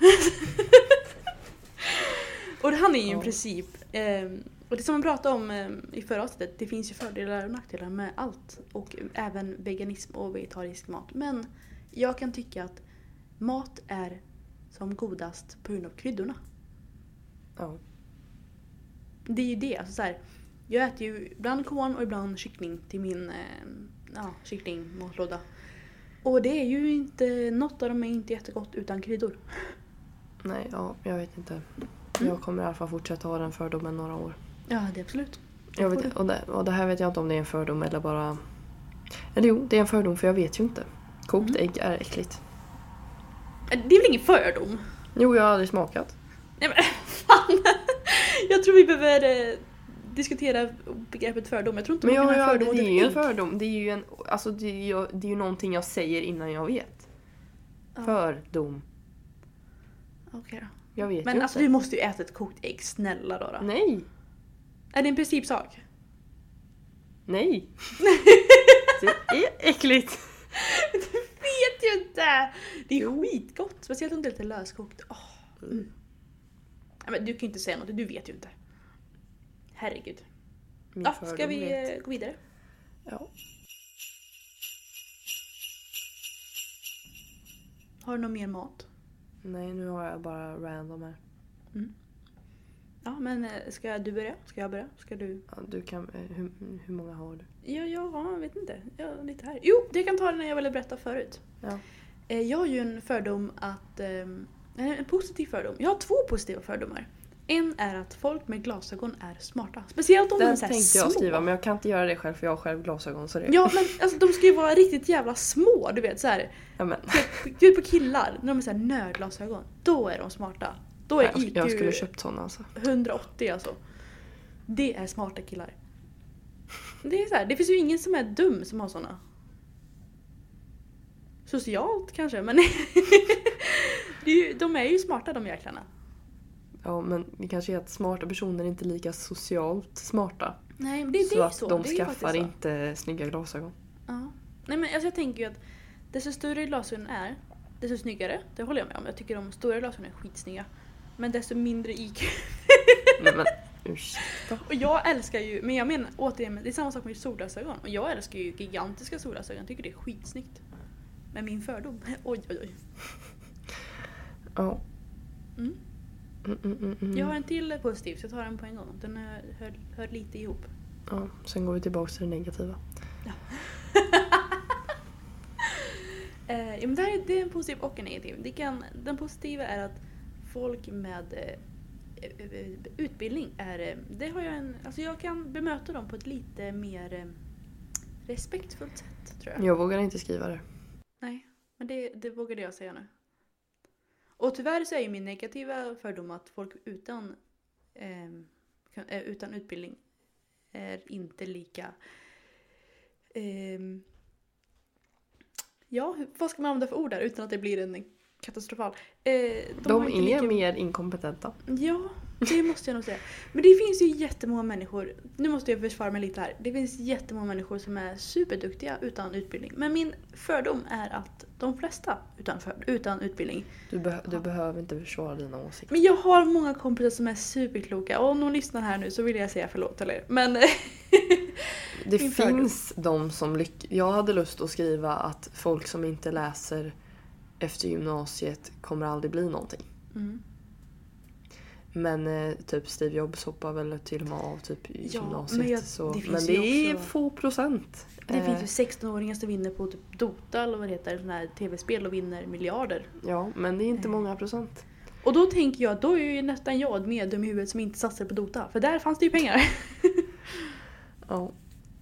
och han är ju en princip. ehm, och det som man pratade om ehm, i förra avsnittet, det finns ju fördelar och nackdelar med allt. Och även veganism och vegetarisk mat. Men jag kan tycka att mat är som godast på grund av kryddorna. Ja. Det är ju det. Alltså så här, jag äter ju ibland korn och ibland kyckling till min eh, ja, kycklingmatlåda. Och det är ju inte, något av dem är inte jättegott utan kryddor. Nej, ja, jag vet inte. Mm. Jag kommer i alla fall fortsätta ha den fördomen några år. Ja, det är absolut. Jag vet, och, det, och det här vet jag inte om det är en fördom eller bara... Eller jo, det är en fördom för jag vet ju inte. Kokt Mm. ägg är äckligt. Det är väl ingen fördom? Jo, jag har aldrig smakat. Nej men *laughs* fan! Jag tror vi behöver eh, diskutera begreppet fördom. Jag tror inte Men man kan ha fördom det är ju en fördom. Det är ju, en, alltså, det är ju, det är ju någonting jag säger innan jag vet. Ja. Fördom. Okej då. Jag vet Men ju alltså inte. du måste ju äta ett kokt ägg, snälla då. Nej! Är det en principsak? Nej! *laughs* det är äckligt! *laughs* Ju inte! Det är skitgott, speciellt om det är lite löskokt. Åh, mm. Nej, men du kan ju inte säga något, du vet ju inte. Herregud. Min Ja, ska vi vet. eh, gå vidare? Ja. Har du någon mer mat? Nej, nu har jag bara random här. Ja, men eh, ska du börja? Ska jag börja? Ska du? Ja, du kan, eh, hur, hur många har du? Ja, jag vet inte. Jag är lite här. Jo, det kan ta det när jag ville berätta förut. Ja. Eh, Jag har ju en fördom att ehm, En positiv fördom. Jag har två positiva fördomar. En är att folk med glasögon är smarta. Speciellt om de är Den så tänkte jag små. skriva men jag kan inte göra det själv för jag har själv glasögon. Så det... Ja men alltså, de ska ju vara riktigt jävla små, du vet så här. Ja, men. Du vet på killar, när de är så här nördglasögon. Då är de smarta. Då är Jag, IQ jag skulle köpt såna alltså. 180 alltså. Det är smarta killar. Det är så här, det finns ju ingen som är dum som har såna. Socialt kanske, men *laughs* är ju, de är ju smarta de jäklarna. Ja men det kanske är att smarta personer är inte lika socialt smarta. Nej, men det, det så är att så. de det är faktiskt skaffar så. inte snygga glasögon. Ja. Nej men alltså jag tänker ju att desto större glasögon är, desto snyggare. Det håller jag med om. Jag tycker de stora glasögonen är skitsnygga. Men desto mindre IQ. *laughs* Nej men ursäkta. Och jag älskar ju, men jag menar återigen, det är samma sak med solglasögon. Och jag älskar ju gigantiska solglasögon. Jag tycker det är skitsnyggt. Men min fördom, *laughs* oj oj oj. Ja. Mm. Mm, mm, mm, mm. Jag har en till positiv så jag tar den på en gång. Den hör, hör, hör lite ihop. ja. Sen går vi tillbaka till det negativa. *laughs* Eh, ja, men det, här är, det är en positiv och en negativ. Det kan, den positiva är att folk med eh, utbildning är... eh, Det har jag en... Alltså jag kan bemöta dem på ett lite mer eh, respektfullt sätt tror jag. Jag vågar inte skriva det. Nej, men det, det vågade jag säga nu. Och tyvärr så är ju min negativa fördom att folk utan, ehm, eh, utan utbildning är inte lika... ehm, ja, vad ska man använda för ord där utan att det blir en katastrofal? Eh, De, inte är lika- mer inkompetenta. Ja, det måste jag nog säga. Men det finns ju jättemånga människor, nu måste jag försvara mig lite här. Det finns jättemånga människor som är superduktiga utan utbildning. Men min fördom är att de flesta utan, för, utan utbildning. Du, beh- du behöver inte försvara dina åsikter. Men jag har många kompisar som är superkloka och om någon lyssnar här nu så vill jag säga förlåt till er. Men *laughs* Det finns de som lyckas. Jag hade lust att skriva att folk som inte läser efter gymnasiet kommer aldrig bli någonting. mm. Men eh, typ Steve Jobs hoppar väl till och med av typ i Ja, gymnasiet. men jag- så. det men det är också- få procent. det Eh, finns ju 16-åringar som vinner på typ Dota eller vad det heter, sådana här tv-spel och vinner miljarder. Ja, men det är inte Eh. många procent. Och då tänker jag, då är ju nästan jag med dum i huvudet som inte satsar på Dota. För där fanns det ju pengar. *laughs* Ja.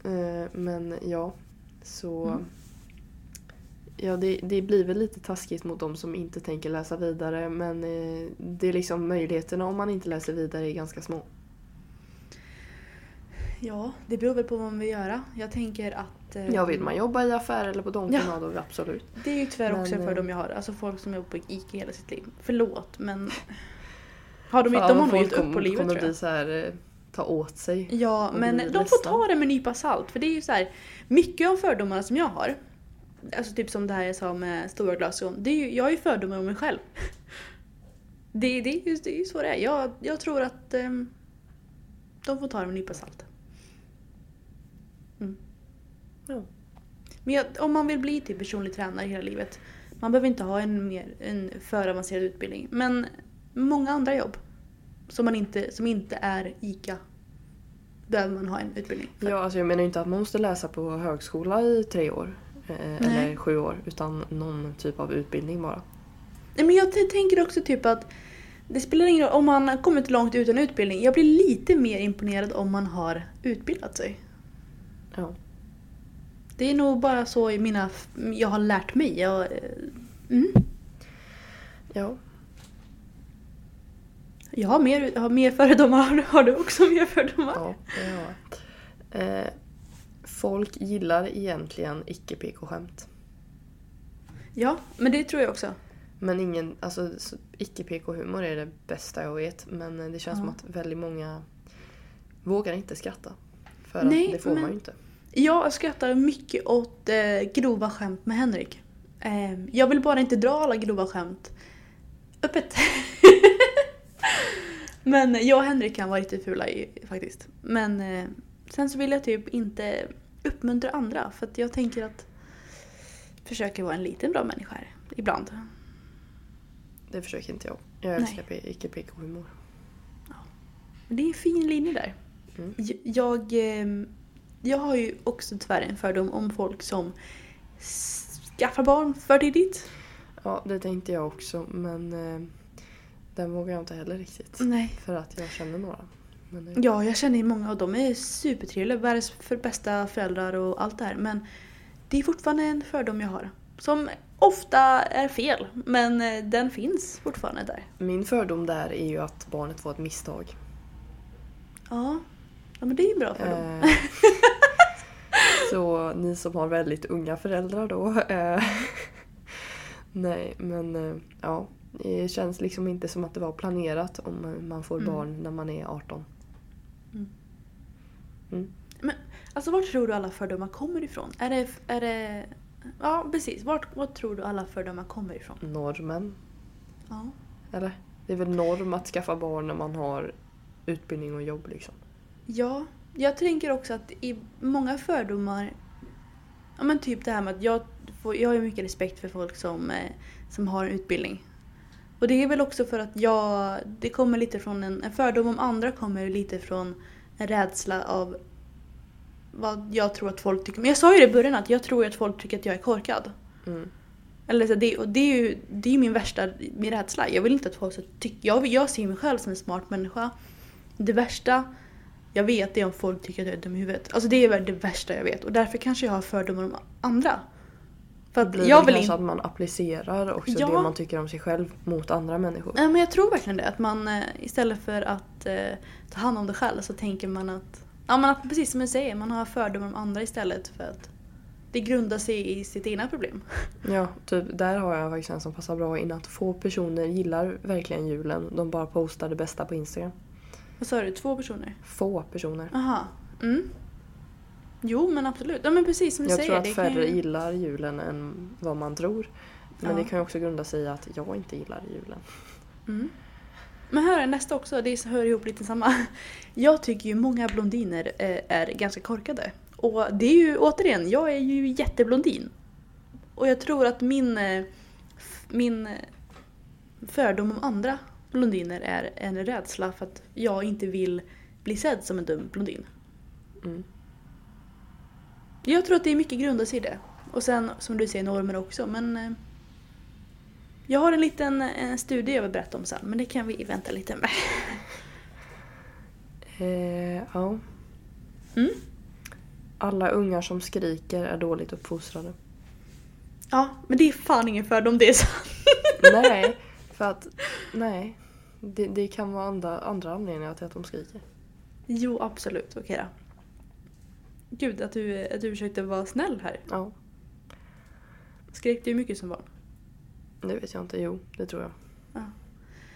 Eh, men ja, så... Mm. Ja, det, det blir väl lite taskigt mot de som inte tänker läsa vidare men eh, det är liksom möjligheterna om man inte läser vidare är ganska små. Ja, det beror väl på vad man vill göra. Jag tänker att... eh, Ja, vill man jobba i affär eller på Donken, Ja. då absolut. Det är ju tyvärr Men, också en eh, fördom jag har. Alltså folk som jobbar på ICA hela sitt liv. Förlåt men... *laughs* Har de, Fan, de har nog gett upp på livet kommer tror jag. blir så här, eh, ta åt sig. Ja, men bli de får ta det med en nypa salt. För det är ju så här, mycket av fördomarna som jag har, alltså typ som det här jag sa med stora glasögon, det är ju, jag har ju fördomar om mig själv. *laughs* Det, det, är ju, det är ju så det är. Jag, jag tror att ehm, de får ta det med en nypa salt. Mm. Ja. Men jag, om man vill bli typ personlig tränare hela livet, man behöver inte ha en, mer, en för avancerad utbildning. Men många andra jobb som, man inte, som inte är ICA behöver man ha en utbildning för. Ja, alltså jag menar inte att man måste läsa på högskola i tre år. Eh, eller sju år. Utan någon typ av utbildning bara. Nej, men jag t- tänker också typ att det spelar ingen roll om man har kommit långt utan utbildning. Jag blir lite mer imponerad om man har utbildat sig. Ja. Det är nog bara så i mina, jag har lärt mig. Jag, eh, mm. Ja. jag har mer, jag har mer fördomar. *laughs* Har du också mer fördomar? ja, det har jag. Eh, folk gillar egentligen icke-PK-skämt. Ja, men det tror jag också. Men ingen, alltså så- icke-PK-humor är det bästa jag vet. Men eh, det känns Ja. som att väldigt många vågar inte skratta. För Nej, att det får men- man ju inte. Jag skrattar mycket åt eh, grova skämt med Henrik. Eh, jag vill bara inte dra alla grova skämt öppet. *laughs* Men jag och Henrik kan vara riktigt fula i, faktiskt. Men eh, sen så vill jag typ inte uppmuntra andra för jag tänker att försöka vara en liten bra människa här, ibland. Det försöker inte jag. Jag Nej. älskar P- icke-PK-humor. Men det är en fin linje där. Mm. Jag, eh, jag har ju också tyvärr en fördom om folk som skaffar barn för tidigt. Ja, det tänkte jag också. Men eh, Den vågar jag inte heller riktigt. Nej. För att jag känner några. Men, Ja, jag känner ju många och de är supertrevliga, världens för bästa föräldrar och allt det här. Men det är fortfarande en fördom jag har. Som ofta är fel, men eh, den finns fortfarande där. Min fördom där är ju att barnet var ett misstag. Ja, ja men det är ju bra fördom. Eh, *laughs* så ni som har väldigt unga föräldrar då. Eh, *laughs* nej men eh, ja. Det känns liksom inte som att det var planerat om man får Mm. barn när man är 18. Alltså vart tror du alla fördomar kommer ifrån? Är det... Är det ja, precis. Vart, vart tror du alla fördomar kommer ifrån? Normen. Ja. Eller? Det är väl norm att skaffa barn när man har utbildning och jobb liksom. Ja, jag tänker också att i många fördomar, ja men typ det här med att jag, får, jag har ju mycket respekt för folk som, eh, som har en utbildning. Och det är väl också för att jag, det kommer lite från en, en fördom om andra kommer lite från en rädsla av vad jag tror att folk tycker. Men jag sa ju det i början att jag tror att folk tycker att jag är korkad. Mm. Eller så det, och det är ju det är min värsta min rädsla. Jag vill inte att folk ska tycka... Jag, jag ser mig själv som en smart människa. Det värsta jag vet är om folk tycker att jag är dum i huvudet. Alltså det är väl det värsta jag vet. Och därför kanske jag har fördomar om andra. För att Blir jag vill inte... att man applicerar också Ja. det man tycker om sig själv mot andra människor. Nej men jag tror verkligen det. Att man eh, istället för att eh, ta hand om det själv så tänker man att... Ja men att, precis som du säger, man har fördomar om andra istället för att det grundar sig i sitt egna problem. *laughs* Ja, typ där har jag faktiskt en som passar bra in att få personer gillar verkligen julen. De bara postar det bästa på Instagram. Vad sa du? Två personer? Få personer. Aha. Mm. Jo men absolut. Ja men precis som du Jag säger. tror att färre ju- gillar julen än vad man tror. Men Ja. det kan ju också grunda sig i att jag inte gillar julen. Mm. Men här är nästa också, det hör ihop lite samma. *laughs* Jag tycker ju många blondiner eh, är ganska korkade. Och det är ju återigen, jag är ju jätteblondin. Och jag tror att min, eh, min eh, fördom om andra blondiner är en rädsla för att jag inte vill bli sedd som en dum blondin. Mm. Jag tror att det är mycket grundas i det. Och sen som du säger normer också men eh, jag har en liten en studie jag vill berätta om sen men det kan vi vänta lite med. *laughs* Eh, ja. Mm. Alla ungar som skriker är dåligt uppfostrade. Ja, men det är fan ingen fördom det är sant. *laughs* nej, för att nej. Det, det kan vara andra, andra anledningar till att de skriker. Jo, absolut. Okej då. Gud, att du, att du försökte vara snäll här. Ja, Skrek du mycket som barn? det vet jag inte. Jo, det tror jag. Ja.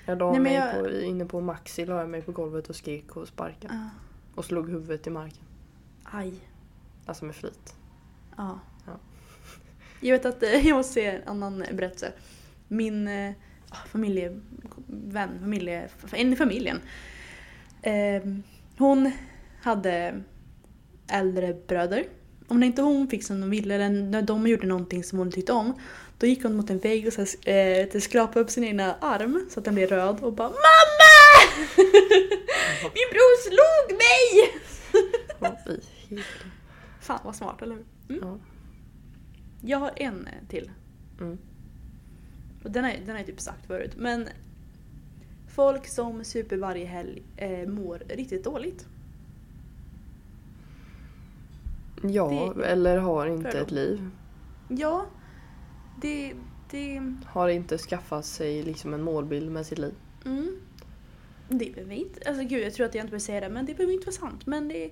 Jag la Nej, mig jag- på, inne på Maxi la jag mig på golvet och skrek och sparkade. Ja. Och slog huvudet i marken. Aj. Alltså med flit. Ja. Ja. *laughs* Jag vet att, eh, jag måste säga en annan berättelse. Min eh, familjevän, familje, en i familjen. Eh, hon hade äldre bröder. Om inte hon fick som de ville eller när de gjorde någonting som hon tyckte om. Då gick hon mot en vägg och så, eh, det skrapade upp sin egna arm så att den blev röd och bara MAMMA! Min bror slog mig! Fan vad smart, eller hur? Mm. Ja. Jag har en eh, till. Mm. Och den har den jag typ sagt förut. Men folk som super varje helg eh, mår riktigt dåligt. Ja, Det- eller har inte ett liv. Ja, det... det Har inte skaffat sig liksom en målbild med sitt liv. mm, det behöver inte... Alltså gud, jag tror att jag inte behöver säga det, men det behöver inte vara sant. Men det,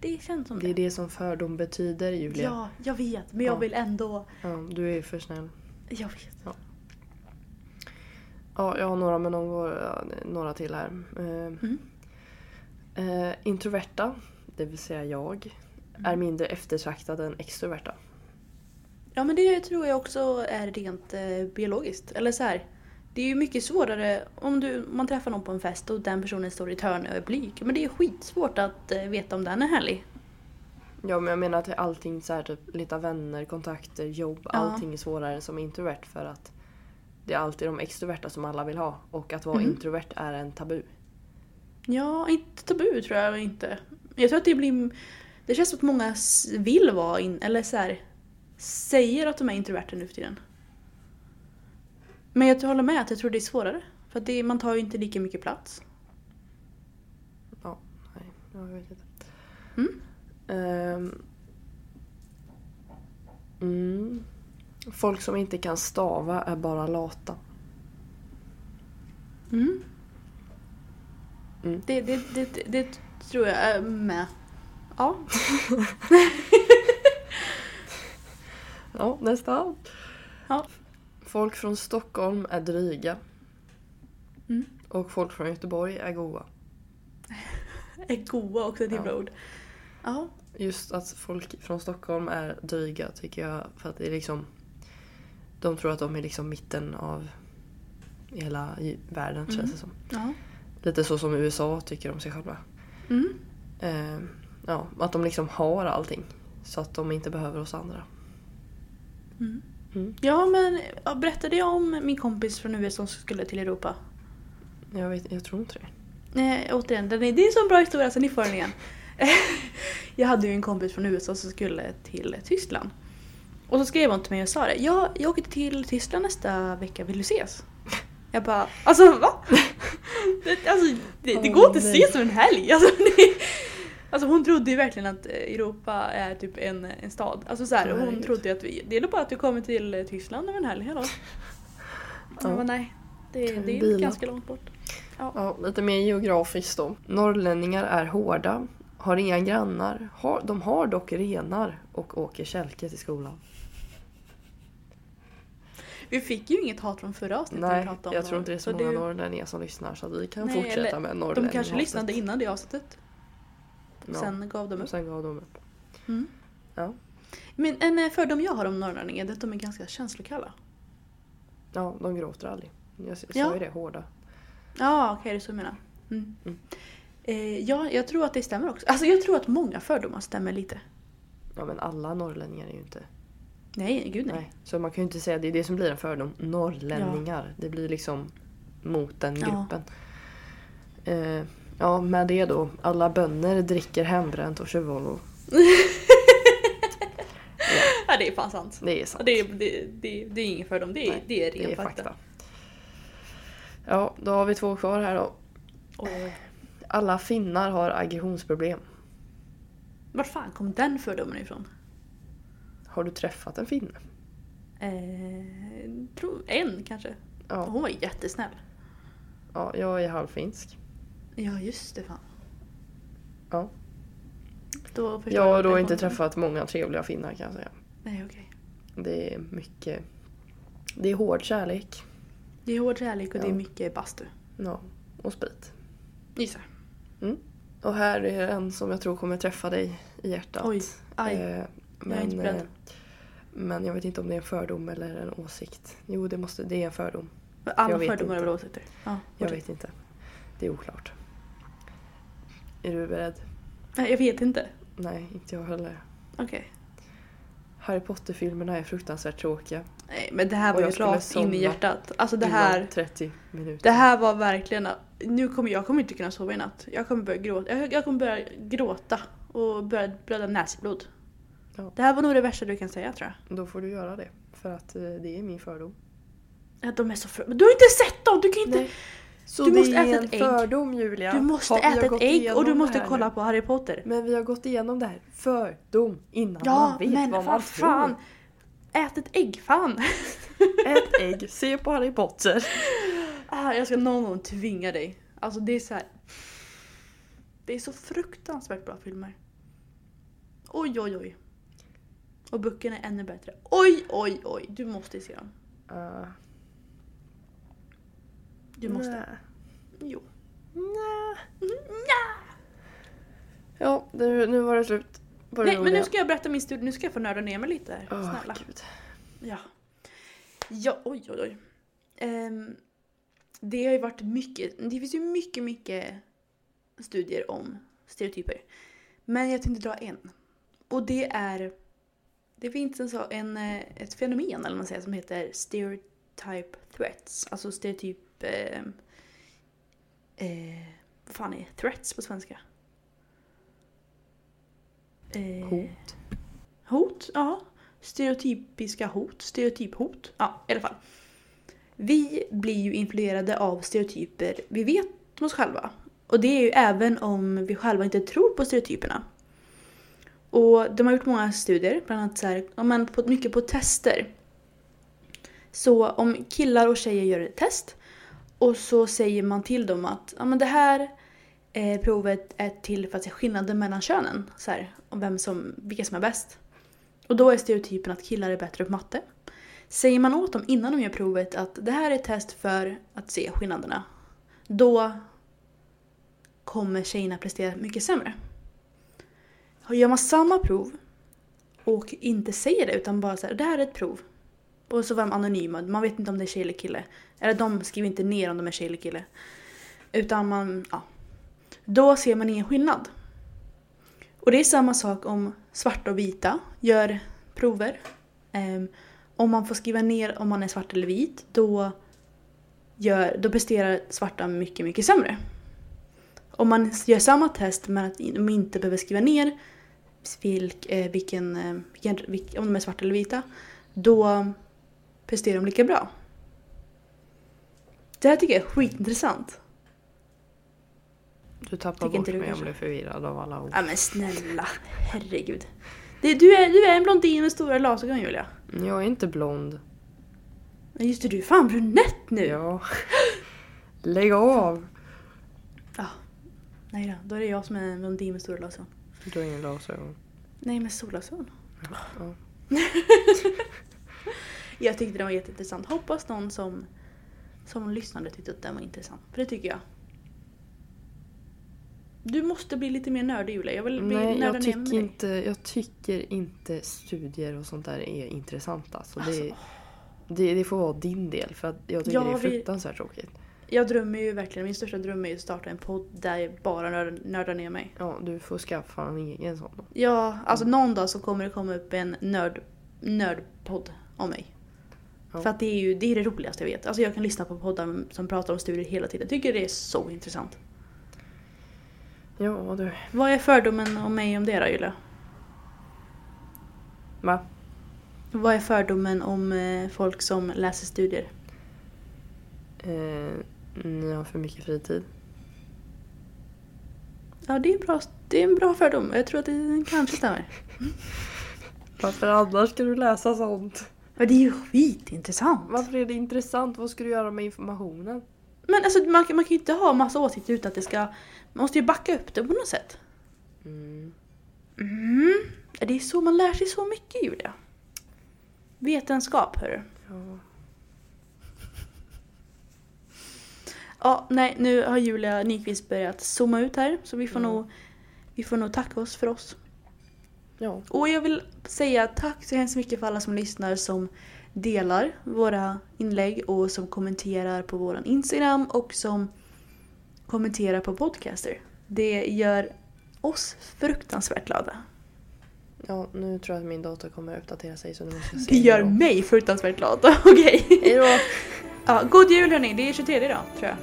det känns som Det är det som fördom betyder Julia. Ja, jag vet. Men jag Ja. vill ändå... Ja, du är för snäll. Jag vet. Ja, jag har några men de går, ja, några till här. Eh, Mm. eh, introverta, det vill säga jag, är mindre eftertraktade än extroverta. Ja men det tror jag också är rent eh, biologiskt. Eller så här. Det är ju mycket svårare om du, man träffar någon på en fest och den personen står i ett hörn och är blyg. Men det är skitsvårt att eh, veta om den är härlig. Ja, men jag menar att allting så här, typ lite vänner, kontakter, jobb, Ja. allting är svårare som introvert för att det är alltid de extroverta som alla vill ha och att vara Mhm. introvert är en tabu. Ja, inte tabu tror jag inte. Jag tror att det blir... Det känns som att många vill vara in, eller så här, säger att de är introverta nu för tiden. Men jag håller med att jag tror det är svårare. För att det, man tar ju inte lika mycket plats. Nej, jag vet inte. Mm. Ehm. mm. Folk som inte kan stava är bara lata. Mm. Mm. Det, det, det, det, tror jag med. Ja. *laughs* Ja, nästa. Ja. Folk från Stockholm är dryga. Mm. Och folk från Göteborg är goa. *laughs* Är goa också ett himla Ja. ord. Ja. Just att folk från Stockholm är dryga tycker jag för att det är liksom De tror att de är liksom mitten av hela världen Mm. känns det som. Ja. Lite så som USA tycker om sig själva. Mm. Eh, ja, att de liksom har allting. Så att de inte behöver oss andra. Mm. Mm. Ja men berättade jag om min kompis från USA som skulle till Europa? Jag, vet, jag tror inte det. Nej, återigen, det är en sån bra historia så ni får den igen. *laughs* jag hade ju en kompis från USA som skulle till Tyskland. Och så skrev hon till mig och sa det. Ja, jag åker till Tyskland nästa vecka, vill du ses? Jag bara, alltså va? *laughs* det, alltså, det, det går inte att ses som en helg. Alltså, det, alltså hon trodde ju verkligen att eh, Europa är typ en, en stad. Alltså så här, hon trodde ju att vi, det är nog bara att du kommer till eh, Tyskland över en helg. Hallå? Ja. Ja. Men nej, det, det är bila. ganska långt bort. Ja, lite mer geografiskt då. Norrlänningar är hårda, har inga grannar, har, de har dock renar och åker kälke till skolan. Vi fick ju inget hat från förra avsnittet Nej, vi pratade om jag tror inte det är så så många norrlänningar som lyssnar så att vi kan Nej, fortsätta med De norrlänningar. kanske lyssnade innan det avsnittet. Ja, Sen gav de och upp. sen gav de upp. Mm. Ja. Men en eh, fördom jag har om norrlänningar är att de är ganska känslokalla. Ja, de gråter aldrig. Jag, sa Ja. ju det, hårda. Ja, okej, det är så jag menar. Mm. Mm. Eh, ja, jag tror att det stämmer också. Alltså jag tror att många fördomar stämmer lite. Ja men alla norrlänningar är ju inte... Nej, gud nej. Nej. Så man kan ju inte säga, det är det som blir en fördom. Norrlänningar. Det blir liksom mot den Ja. gruppen. Eh, ja, med det då. Alla bönder dricker hembränt och kör Volvo. *laughs* Ja, det är fan sant. Det är sant. Det är, det, det, det är ingen fördom, det är, Nej, det är ren fakta. Ja, då har vi två kvar här då. Och, Alla finnar har aggressionsproblem. vart fan kom den fördomen ifrån? Har du träffat en finne? Eh, tror, en kanske. Ja, Hon var jättesnäll. ja jag är halvfinsk. Ja, just det fan. Ja. Då Jag har då inte träffat många trevliga finnar kan jag säga. Nej, okej. Det är mycket... Det är hård kärlek. Det är hård kärlek och det är Ja. mycket bastu. Ja, och sprit. Gissar. Och här är en som jag tror kommer träffa dig i hjärtat. Oj, aj. Eh, Jag är inte beredd. eh, men jag vet inte om det är en fördom eller en åsikt. Jo, det, måste, det är en fördom. Alla fördomar är väl åsikter? Ja, Jag vet inte. Det är oklart. Är du beredd? Nej, jag vet inte. Nej, inte jag heller. Okej. Harry Potter-filmerna är fruktansvärt tråkiga. Nej, men det här Och var ju jag skulle rakt in i hjärtat. Alltså det Inom här, 30 minuter. det här var verkligen... Nu kommer jag kommer inte kunna sova i natt. Jag kommer börja gråta. Jag, jag kommer börja gråta och börja blöda näsblod. Ja. Det här var nog det värsta du kan säga tror jag. Då får du göra det. För att eh, det är min fördom. Ja, de är så fr- Men du har inte sett dem! Du kan inte... Nej. Så Du det måste är äta en ett ägg. fördom Julia. Du måste Har- äta ett ägg och du måste kolla nu. på Harry Potter. Men vi har gått igenom det här. Fördom innan Ja, man vet men vad vad man fan! tror. Ät ett ägg, fan! *laughs* Ät ägg, se på Harry Potter. *laughs* Ah, jag ska någon gång tvinga dig. Alltså det är så här. Det är så fruktansvärt bra filmer. Oj, oj, oj. Och böckerna är ännu bättre. Oj, oj, oj. Du måste se dem. Uh, Du måste. Jo. Ja, nu, nu var det slut. Det Nej, men nu ska jag berätta min studie. Nu ska jag få nörda ner mig lite här. Åh, Snälla. Gud. Ja. Ja, oj, oj, oj. Ehm, det har ju varit mycket, det finns ju mycket, mycket studier om stereotyper. Men jag tänkte dra en. Och det är, det finns en, så, en, eh, ett fenomen eller man säger som heter stereotype threats. Alltså stereotyp, eh, eh, vad fan är threats på svenska? Eh, Hot. Hot, ja. Stereotypiska hot, stereotyphot. Ja, i alla fall. vi blir ju influerade av stereotyper vi vet om oss själva. Och det är ju även om vi själva inte tror på stereotyperna. Och de har gjort många studier, bland annat så här, ja, men på, mycket på tester. Så om killar och tjejer gör ett test och så säger man till dem att ja, men det här eh, provet är till för att se skillnaden mellan könen. Så här, om vem som, vilka som är bäst. Och då är stereotypen att killar är bättre på matte. Säger man åt dem innan de gör provet att det här är ett test för att se skillnaderna. Då kommer tjejerna prestera mycket sämre. Gör man samma prov och inte säger det utan bara säger det här är ett prov. Och så var de anonyma, man vet inte om det är tjej eller kille. Eller de skriver inte ner om de är tjej eller kille. Utan man, ja. Då ser man ingen skillnad. Och det är samma sak om svarta och vita gör prover. Um, om man får skriva ner om man är svart eller vit, då, gör, då presterar svarta mycket, mycket sämre. Om man gör samma test men att de inte behöver skriva ner vilk, eh, vilken, eh, vilken, vilken, om de är svarta eller vita, då presterar de lika bra. Det här tycker jag är skitintressant. Du tappar Tycker bort inte du mig, jag kanske? blir förvirrad av alla ord. Ja men snälla, herregud. Det, du, är, du är en blondin med stora glasögon Julia. Jag är inte blond. Men just det, du är fan brunett nu. Ja. Lägg av! Ah, nej då, då är det jag som är en blondin med stora glasögon. Du har inga glasögon. Nej, med solglasögon. Ja. *laughs* Jag tyckte den var jätteintressant. Hoppas någon som, som lyssnade tyckte att den var intressant. För det tycker jag. Du måste bli lite mer nördig Julia. Jag vill bli Nej, jag ner med tycker, dig. inte, jag tycker inte studier och sånt där är intressant. Alltså. Alltså, Det, det, det får vara din del för att jag tycker Ja, det är vi- fruktansvärt tråkigt. Jag drömmer ju verkligen, min största dröm är ju att starta en podd där jag bara nörd, nördar ner mig. Ja, du får skaffa en egen sån. Ja, alltså någon dag så kommer det komma upp en nörd, nördpodd om mig. Ja. För att det är ju det, är det roligaste jag vet. Alltså jag kan lyssna på poddar som pratar om studier hela tiden. Jag tycker det är så intressant. Ja, du. Vad är fördomen om mig om det då Julia? Va? Vad är fördomen om eh, folk som läser studier? Eh, ni har för mycket fritid. Ja, det är, bra, det är en bra fördom. Jag tror att det kanske stämmer. *laughs* Varför annars ska du läsa sånt? Men det är ju skitintressant. Varför är det intressant? Vad ska du göra med informationen? Men alltså man, kan- man kan ju inte ha massa åsikter utan att det ska... Man måste ju backa upp det på något sätt. Mm. Mm. Det är så man lär sig så mycket Julia. Vetenskap hörru. Ja. Ja, nej nu har Julia Nyqvist börjat zooma ut här så vi får, Ja. nog, vi får nog tacka oss för oss. Ja. Och jag vill säga tack så hemskt mycket för alla som lyssnar som delar våra inlägg och som kommenterar på våran Instagram och som kommenterar på Podcaster. Det gör oss fruktansvärt glada. Ja, nu tror jag att min dator kommer att uppdatera sig så nu måste jag Det stänga gör dem. mig fruktansvärt glad. *laughs* Okej. Hejdå! Ja, god jul hörni, det är 23 idag tror jag.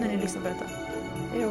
När ni lyssnar på detta. Hejdå!